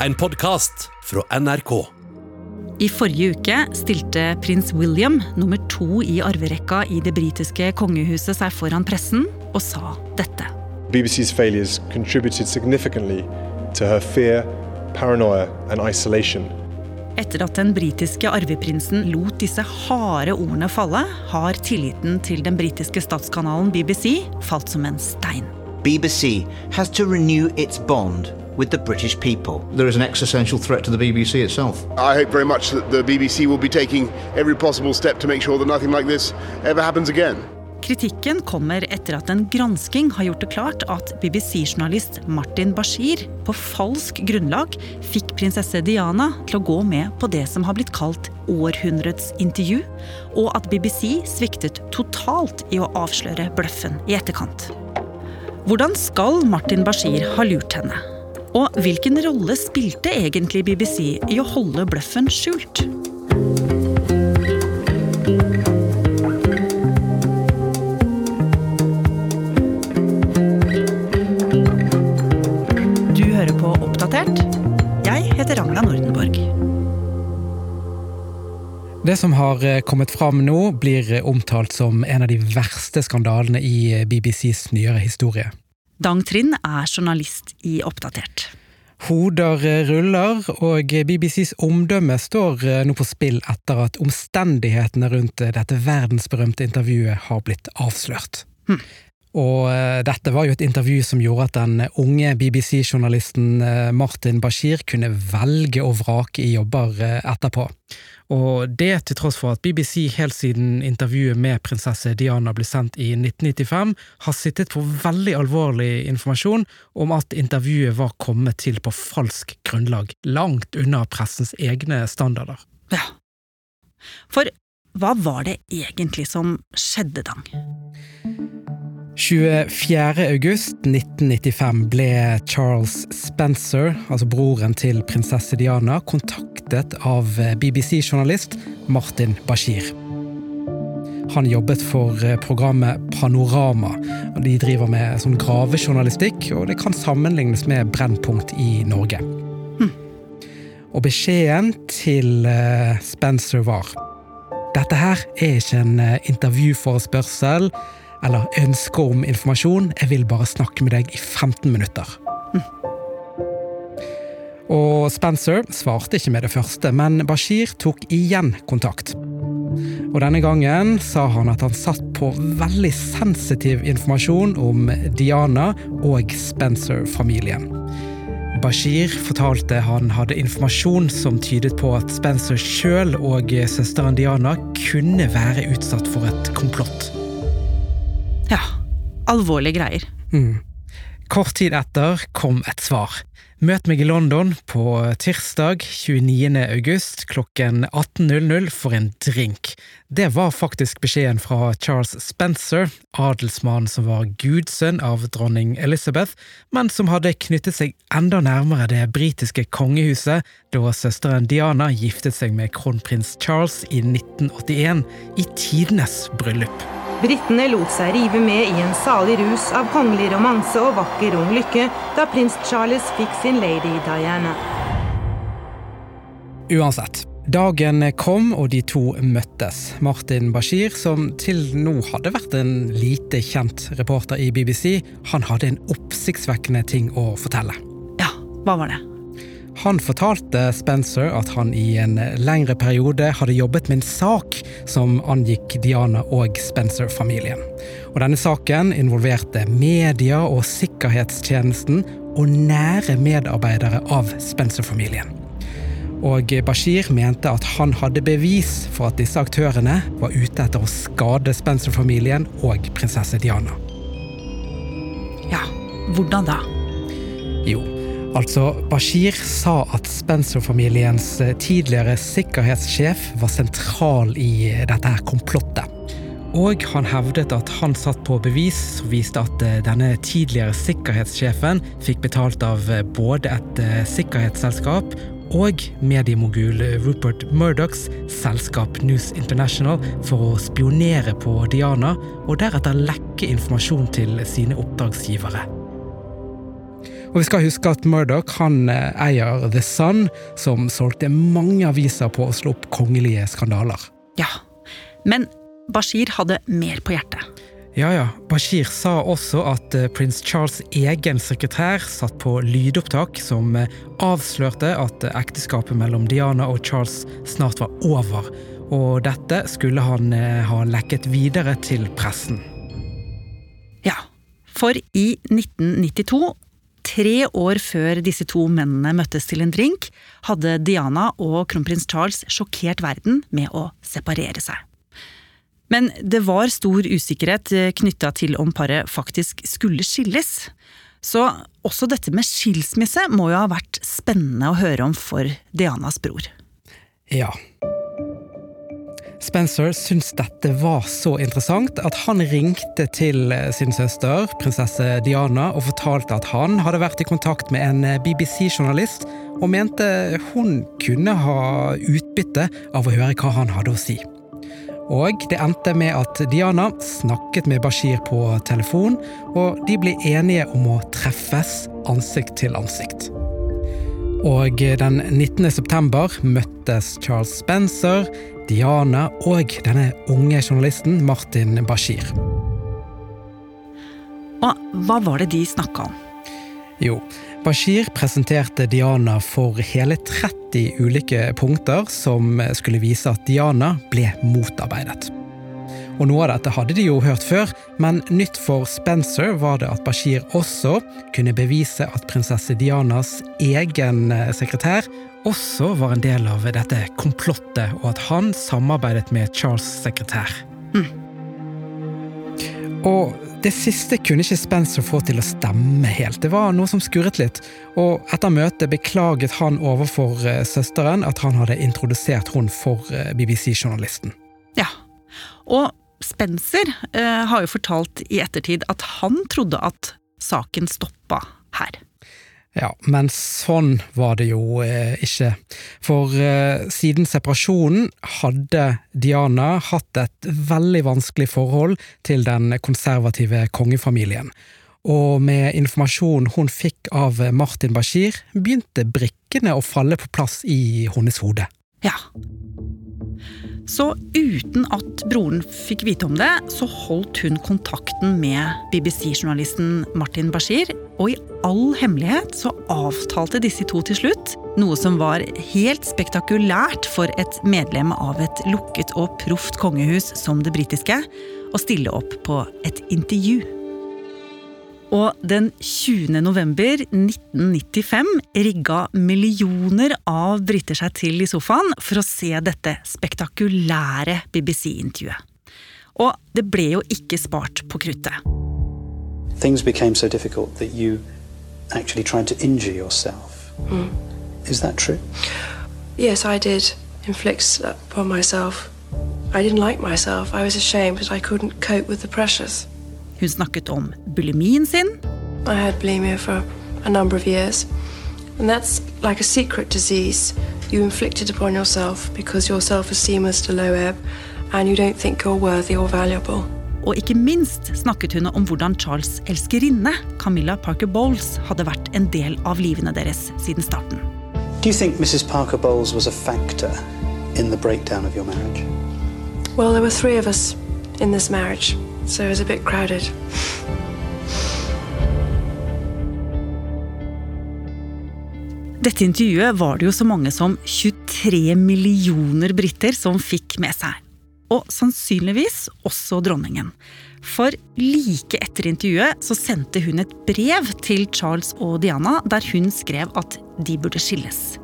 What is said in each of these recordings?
en podkast fra NRK. I forrige uke stilte prins William, nummer to i arverekka i det britiske kongehuset, seg foran pressen og sa dette. BBC's failures contributed significantly to her fear, paranoia, and isolation. Etter at den britiske arveprinsen lot disse harde ordene falle, har tilliten til den britiske statskanalen BBC falt som en stein. BBC has to renew its bond with the British people. There is an existential threat to the BBC itself. I hope very much that the BBC will be taking every possible step to make sure that nothing like this ever happens again. Kritikken kommer etter at en gransking har gjort det klart at BBC-journalist Martin Bashir på falsk grunnlag fikk prinsesse Diana til å gå med på det som har blitt kalt århundrets intervju, og at BBC sviktet totalt i å avsløre bløffen i etterkant. Hvordan skal Martin Bashir ha lurt henne? Og hvilken rolle spilte egentlig BBC i å holde bløffen skjult? Du hører på Oppdatert. Jeg heter Ragna Nordenborg. Det som har eh, kommet fram nå, blir eh, omtalt som en av de verste skandalene i eh, BBCs nyere historie. Dang Trind er journalist i Oppdatert. Hoder ruller, og BBCs omdømme står nå på spill etter at omstendighetene rundt dette verdensberømte intervjuet har blitt avslørt. Hm. Og dette var jo et intervju som gjorde at den unge BBC-journalisten Martin Bashir kunne velge og vrake i jobber etterpå. Og det til tross for at BBC helt siden intervjuet med prinsesse Diana ble sendt i 1995, har sittet på veldig alvorlig informasjon om at intervjuet var kommet til på falsk grunnlag, langt unna pressens egne standarder. Ja. For hva var det egentlig som skjedde, Dang? 24. august 1995 ble Charles Spencer, altså broren til prinsesse Diana, kontaktet av BBC-journalist Martin Bashir. Han jobbet for programmet Panorama. De driver med sånn gravejournalistikk, og det kan sammenlignes med Brennpunkt i Norge. Hm. Og beskjeden til Spencer var Dette her er ikke en intervjuforespørsel eller ønske om informasjon, jeg vil bare snakke med deg i 15 minutter. Og Spencer svarte ikke med det første, men Bashir tok igjen kontakt. Og denne gangen sa han at han satt på veldig sensitiv informasjon om Diana og Spencer-familien. Bashir fortalte han hadde informasjon som tydet på at Spencer sjøl og søsteren Diana kunne være utsatt for et komplott. Ja, alvorlige greier. Mm. Kort tid etter kom et svar. Møt meg i London på tirsdag 29. august klokken 18.00 for en drink. Det var faktisk beskjeden fra Charles Spencer, adelsmann som var gudsønn av dronning Elizabeth, men som hadde knyttet seg enda nærmere det britiske kongehuset da søsteren Diana giftet seg med kronprins Charles i 1981, i tidenes bryllup. Britene lot seg rive med i en salig rus av kongelig romanse og vakker ung lykke da prins Charles fikk sin lady Diana. Uansett. Dagen kom, og de to møttes. Martin Bashir, som til nå hadde vært en lite kjent reporter i BBC, han hadde en oppsiktsvekkende ting å fortelle. Ja, hva var det? Han fortalte Spencer at han i en lengre periode hadde jobbet med en sak som angikk Diana og Spencer-familien. Og Denne saken involverte media og sikkerhetstjenesten og nære medarbeidere av Spencer-familien. Og Bashir mente at han hadde bevis for at disse aktørene var ute etter å skade Spencer-familien og prinsesse Diana. Ja, hvordan da? Jo, Altså, Bashir sa at Spencer-familiens tidligere sikkerhetssjef var sentral i dette her komplottet. Og han hevdet at han satt på bevis som viste at denne tidligere sikkerhetssjefen fikk betalt av både et sikkerhetsselskap og mediemogul Rupert Murdochs selskap News International for å spionere på Diana og deretter lekke informasjon til sine oppdragsgivere. Og vi skal huske at Murdoch han eh, eier The Sun, som solgte mange aviser på å slå opp kongelige skandaler. Ja, men Bashir hadde mer på hjertet. Ja ja, Bashir sa også at eh, prins Charles' egen sekretær satt på lydopptak som eh, avslørte at ekteskapet mellom Diana og Charles snart var over, og dette skulle han ha lekket videre til pressen. Ja, for i 1992 Tre år før disse to mennene møttes til en drink, hadde Diana og kronprins Charles sjokkert verden med å separere seg. Men det var stor usikkerhet knytta til om paret faktisk skulle skilles. Så også dette med skilsmisse må jo ha vært spennende å høre om for Dianas bror. Ja, Spencer syntes dette var så interessant at han ringte til sin søster, prinsesse Diana, og fortalte at han hadde vært i kontakt med en BBC-journalist, og mente hun kunne ha utbytte av å høre hva han hadde å si. Og det endte med at Diana snakket med Bashir på telefon, og de ble enige om å treffes ansikt til ansikt. Og den 19. september møttes Charles Spencer, Diana og denne unge journalisten Martin Bashir. Og hva var det de snakka om? Jo, Bashir presenterte Diana for hele 30 ulike punkter som skulle vise at Diana ble motarbeidet. Og Noe av dette hadde de jo hørt før, men nytt for Spencer var det at Bashir også kunne bevise at prinsesse Dianas egen sekretær også var en del av dette komplottet, og at han samarbeidet med Charles' sekretær. Mm. Og det siste kunne ikke Spencer få til å stemme helt. Det var noe som skurret litt. Og etter møtet beklaget han overfor eh, søsteren at han hadde introdusert hun for eh, BBC-journalisten. Ja, og Spencer eh, har jo fortalt i ettertid at han trodde at saken stoppa her. Ja, men sånn var det jo eh, ikke. For eh, siden separasjonen hadde Diana hatt et veldig vanskelig forhold til den konservative kongefamilien. Og med informasjonen hun fikk av Martin Bashir, begynte brikkene å falle på plass i hennes hode. Ja. Så uten at broren fikk vite om det, så holdt hun kontakten med BBC-journalisten Martin Bashir, og i all hemmelighet så avtalte disse to til slutt noe som var helt spektakulært for et medlem av et lukket og proft kongehus som det britiske, å stille opp på et intervju. Og den 20. november 1995 rigga millioner av briter seg til i sofaen for å se dette spektakulære BBC-intervjuet. Og det ble jo ikke spart på kruttet. Things became so difficult that you actually tried to injure yourself. Mm. Is that true? Yes, I did inflict upon myself. I didn't like myself. I was ashamed that I couldn't cope with the pressures. Hun snakket om bulimien sin. I had bulimia for a number of years. And that's like a secret disease you inflicted upon yourself because your self-esteem is to low ebb and you don't think you're worthy or valuable. Og ikke minst snakket hun om hvordan Charles' elskerinne, Camilla Parker Bowles, hadde vært en del av livene deres siden starten. Do you think Mrs. Parker Bowles was a factor in the breakdown of your marriage? Well, there were three of us in this marriage so it was a bit crowded. Dette intervjuet var det jo så mange som 23 millioner briter som fikk med seg. Og sannsynligvis også dronningen. For like etter intervjuet så sendte hun et brev til Charles og Diana der hun skrev at de burde skilles.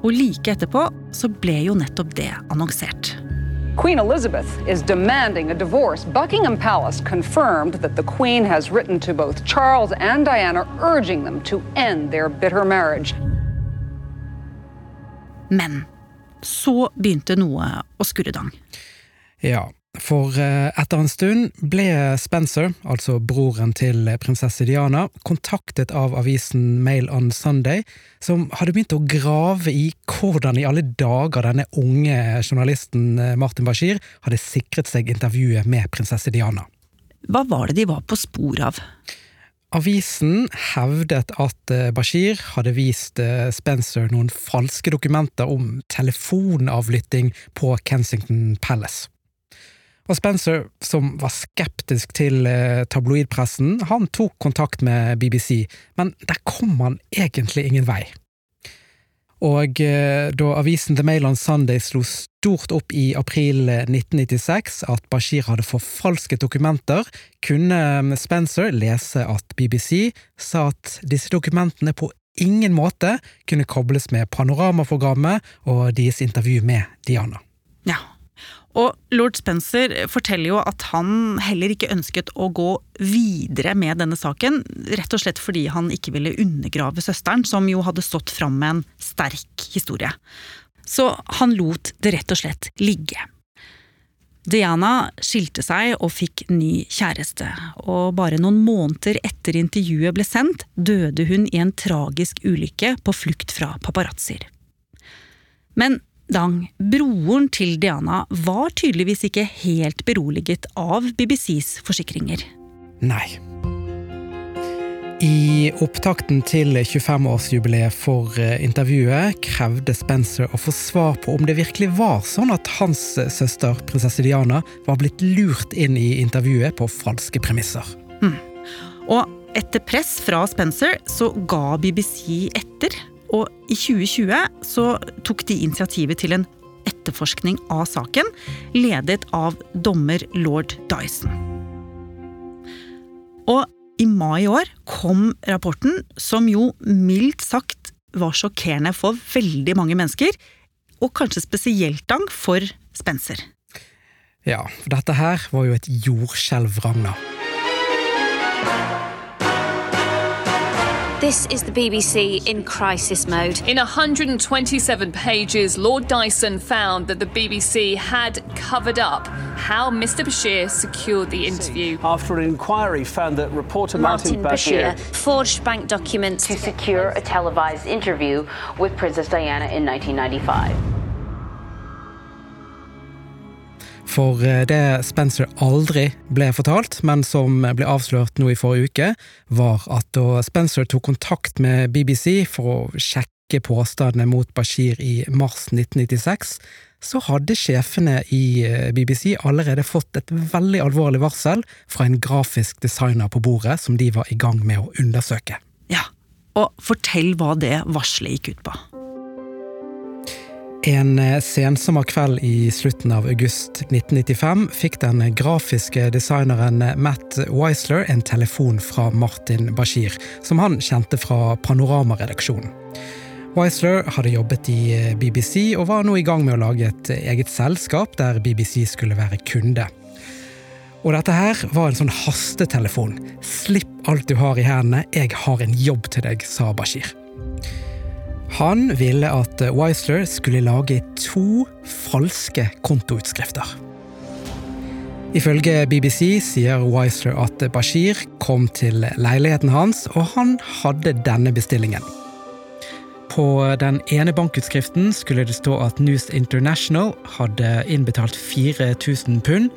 Og like etterpå så ble jo nettopp det annonsert. Queen Elizabeth is demanding a divorce. Buckingham Palace confirmed that the Queen has written to both Charles and Diana urging them to end their bitter marriage. Men så begynte noe å skurre dang. Ja, for eh, etter en stund ble Spencer, altså broren til prinsesse Diana, kontaktet av avisen Mail on Sunday, som hadde begynt å grave i hvordan i alle dager denne unge journalisten eh, Martin Bashir hadde sikret seg intervjuet med prinsesse Diana. Hva var det de var på spor av? avisen hevdet at eh, Bashir hadde vist eh, Spencer noen falske dokumenter om telefonavlytting på Kensington Palace. Og Spencer, som var skeptisk til eh, tabloidpressen, han tok kontakt med BBC, men der kom han egentlig ingen vei. Og eh, da avisen The Mail on Sunday slo stort opp i april 1996 at Bashir hadde forfalsket dokumenter, kunne eh, Spencer lese at BBC sa at disse dokumentene på ingen måte kunne kobles med Panoramaprogrammet og deres intervju med Diana. Ja, og lord Spencer forteller jo at han heller ikke ønsket å gå videre med denne saken, rett og slett fordi han ikke ville undergrave søsteren, som jo hadde stått fram med en sterk historie. Så han lot det rett og slett ligge. Diana skilte seg og fikk ny kjæreste, og bare noen måneder etter intervjuet ble sendt, døde hun i en tragisk ulykke på flukt fra paparazzoer. Men Dang, broren til Diana, var tydeligvis ikke helt beroliget av BBCs forsikringer. Nei. I opptakten til 25-årsjubileet for eh, intervjuet krevde Spencer å få svar på om det virkelig var sånn at hans søster, prinsesse Diana, var blitt lurt inn i intervjuet på falske premisser. Mm. Og etter press fra Spencer så ga BBC etter og i 2020 så tok de initiativet til en etterforskning av saken, ledet av dommer lord Dyson. Og i mai i år kom rapporten, som jo mildt sagt var sjokkerende for veldig mange mennesker, og kanskje spesielt dang for Spencer. Ja, for dette her var jo et jordskjelv, Ragna. This is the BBC in crisis mode. In 127 pages, Lord Dyson found that the BBC had covered up how Mr. Bashir secured the interview. After an inquiry found that reporter Martin, Martin Bashir, forged bank documents to secure a televised interview with Princess Diana in 1995. For eh, det Spencer aldri ble fortalt, men som ble avslørt nå i forrige uke, var at da Spencer tok kontakt med BBC for å sjekke påstandene mot Bashir i mars 1996, så hadde sjefene i eh, BBC allerede fått et veldig alvorlig varsel fra en grafisk designer på bordet som de var i gang med å undersøke. Ja, og fortell hva det varselet gikk ut på. En eh, sensommerkveld i slutten av august 1995 fikk den grafiske designeren Matt Weisler en telefon fra Martin Bashir, som han kjente fra Panorama-redaksjonen. Weisler hadde jobbet i eh, BBC og var nå i gang med å lage et eget selskap der BBC skulle være kunde. Og dette her var en sånn hastetelefon. Slipp alt du har i hendene, jeg har en jobb til deg, sa Bashir. Han ville at Weisler skulle lage to falske kontoutskrifter. Ifølge BBC sier Weisler at Bashir kom til leiligheten hans, og han hadde denne bestillingen. På den ene bankutskriften skulle det stå at News International hadde innbetalt 4000 pund,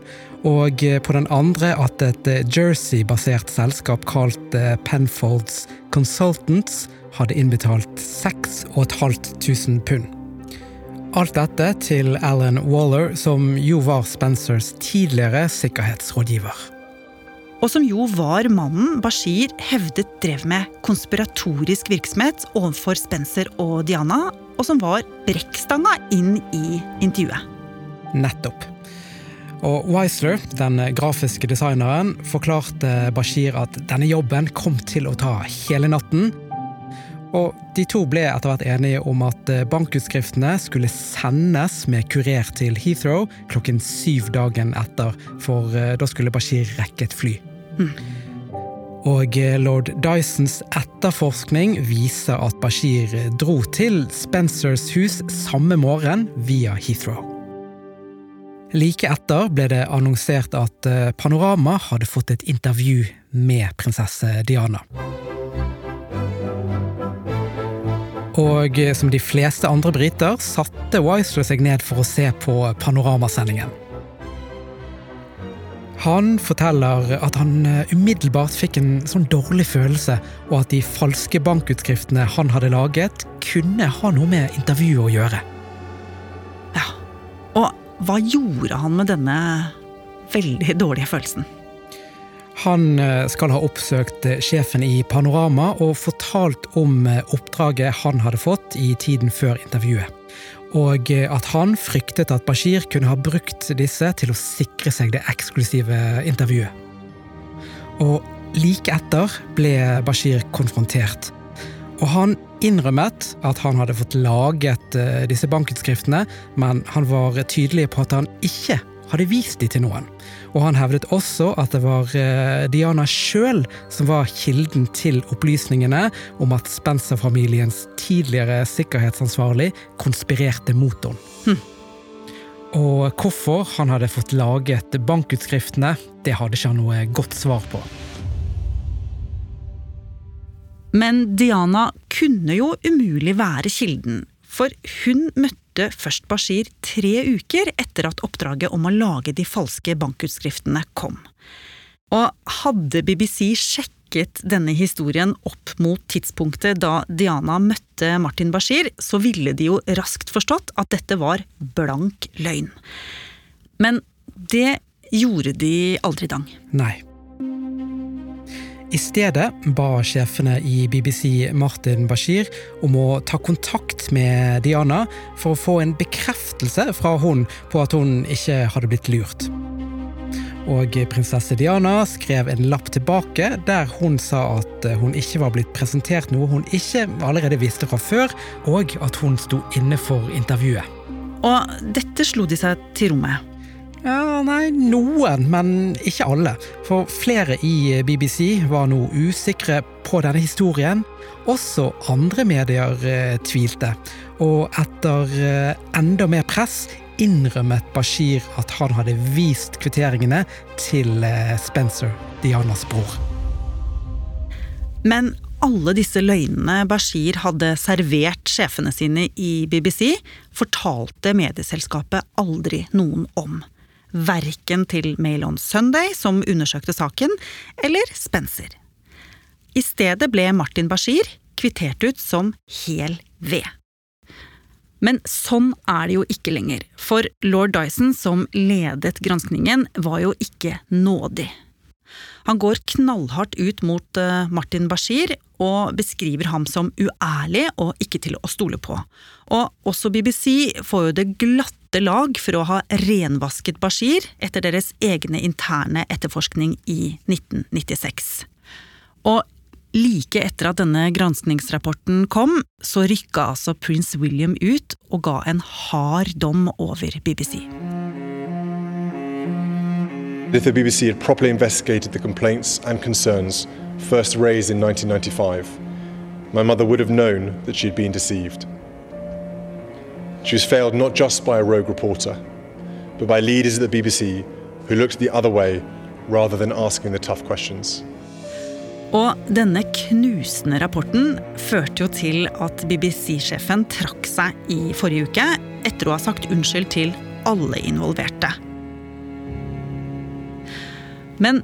og på den andre at et Jersey-basert selskap kalt Penfolds Consultants hadde innbetalt 6500 pund. Alt dette til Alan Waller, som jo var Spencers tidligere sikkerhetsrådgiver. Og som jo var mannen Bashir hevdet drev med konspiratorisk virksomhet overfor Spencer og Diana, og som var brekkstanga inn i intervjuet. Nettopp. Og Weisler, den grafiske designeren, forklarte Bashir at denne jobben kom til å ta hele natten, og de to ble etter hvert enige om at eh, bankutskriftene skulle sendes med kurer til Heathrow klokken syv dagen etter, for eh, da skulle Bashir rekke et fly. Mm. Og eh, lord Dysons etterforskning viser at Bashir dro til Spencers hus samme morgen via Heathrow. Like etter ble det annonsert at Panorama hadde fått et intervju med prinsesse Diana. Og eh, som de fleste andre briter satte Weisler seg ned for å se på panoramasendingen. Han forteller at han eh, umiddelbart fikk en sånn dårlig følelse, og at de falske bankutskriftene han hadde laget, kunne ha noe med intervjuet å gjøre. Hva gjorde han med denne veldig dårlige følelsen? Han eh, skal ha oppsøkt eh, sjefen i Panorama og fortalt om oppdraget han hadde fått i tiden før intervjuet og at han fryktet at Bashir kunne ha brukt disse til å sikre seg det eksklusive intervjuet. Og like etter ble Bashir konfrontert. Og han innrømmet at han hadde fått laget eh, disse bankutskriftene, men han var tydelig på at han ikke hadde vist de til noen. Og han hevdet også at det var eh, Diana sjøl som var kilden til opplysningene om at Spencer-familiens tidligere sikkerhetsansvarlig konspirerte mot henne. Hm. Og hvorfor han hadde fått laget bankutskriftene, det hadde ikke han noe godt svar på. Men Diana kunne jo umulig være kilden, for hun møtte først Bashir tre uker etter at oppdraget om å lage de falske bankutskriftene kom. Og hadde BBC sjekket denne historien opp mot tidspunktet da Diana møtte Martin Bashir, så ville de jo raskt forstått at dette var blank løgn. Men det gjorde de aldri, Dang. Nei. I stedet ba sjefene i BBC Martin Bashir om å ta kontakt med Diana for å få en bekreftelse fra hun på at hun ikke hadde blitt lurt. Og prinsesse Diana skrev en lapp tilbake der hun sa at hun ikke var blitt presentert noe hun ikke allerede visste fra før, og at hun sto inne for intervjuet. Og dette slo de seg til ro med. Ja, nei, noen, men ikke alle. For flere i BBC var nå usikre på denne historien. Også andre medier eh, tvilte. Og etter eh, enda mer press innrømmet Bashir at han hadde vist kvitteringene til eh, Spencer, Dianas bror. Men alle disse løgnene Bashir hadde servert sjefene sine i BBC, fortalte medieselskapet aldri noen om verken til Mail on Sunday, som undersøkte saken, eller Spencer. I stedet ble Martin Bashir kvittert ut som hel ved. Men sånn er det jo ikke lenger, for lord Dyson, som ledet granskningen, var jo ikke nådig. Han går knallhardt ut mot eh, Martin Bashir og beskriver ham som uærlig og ikke til å stole på. Og også BBC får jo det glatte lag for å ha renvasket Bashir etter deres egne interne etterforskning i 1996. Og like etter at denne granskningsrapporten kom, så rykka altså prins William ut og ga en hard dom over BBC. If the BBC had properly investigated the complaints and concerns first raised in 1995, my mother would have known that she had been deceived. She was failed not just by a rogue reporter, but by leaders at the BBC who looked the other way rather than asking the tough questions. Og denne knusende rapporten førte jo til at BBC-sjefen trakk seg i forrige uke etter å ha sagt unnskyld til alle involverte. Men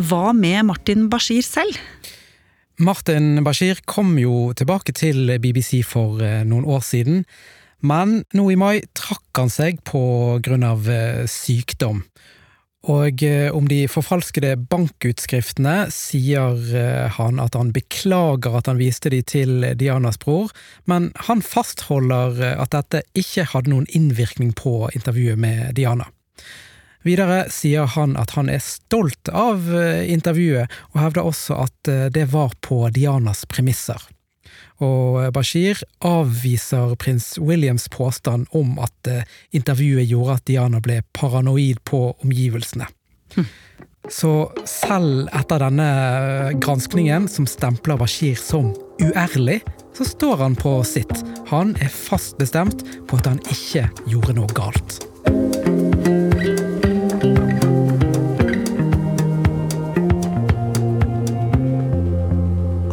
hva med Martin Bashir selv? Martin Bashir kom jo tilbake til BBC for eh, noen år siden, men nå i mai trakk han seg på grunn av eh, sykdom. Og eh, om de forfalskede bankutskriftene sier han at han beklager at han viste de til Dianas bror, men han fastholder at dette ikke hadde noen innvirkning på intervjuet med Diana. Videre sier han at han er stolt av eh, intervjuet, og hevder også at eh, det var på Dianas premisser. Og eh, Bashir avviser prins Williams påstand om at intervjuet gjorde at Diana ble paranoid på omgivelsene. Hm. Så selv etter denne granskningen, som stempler Bashir som uærlig, så står han på sitt. Han er fast bestemt på at han ikke gjorde noe galt.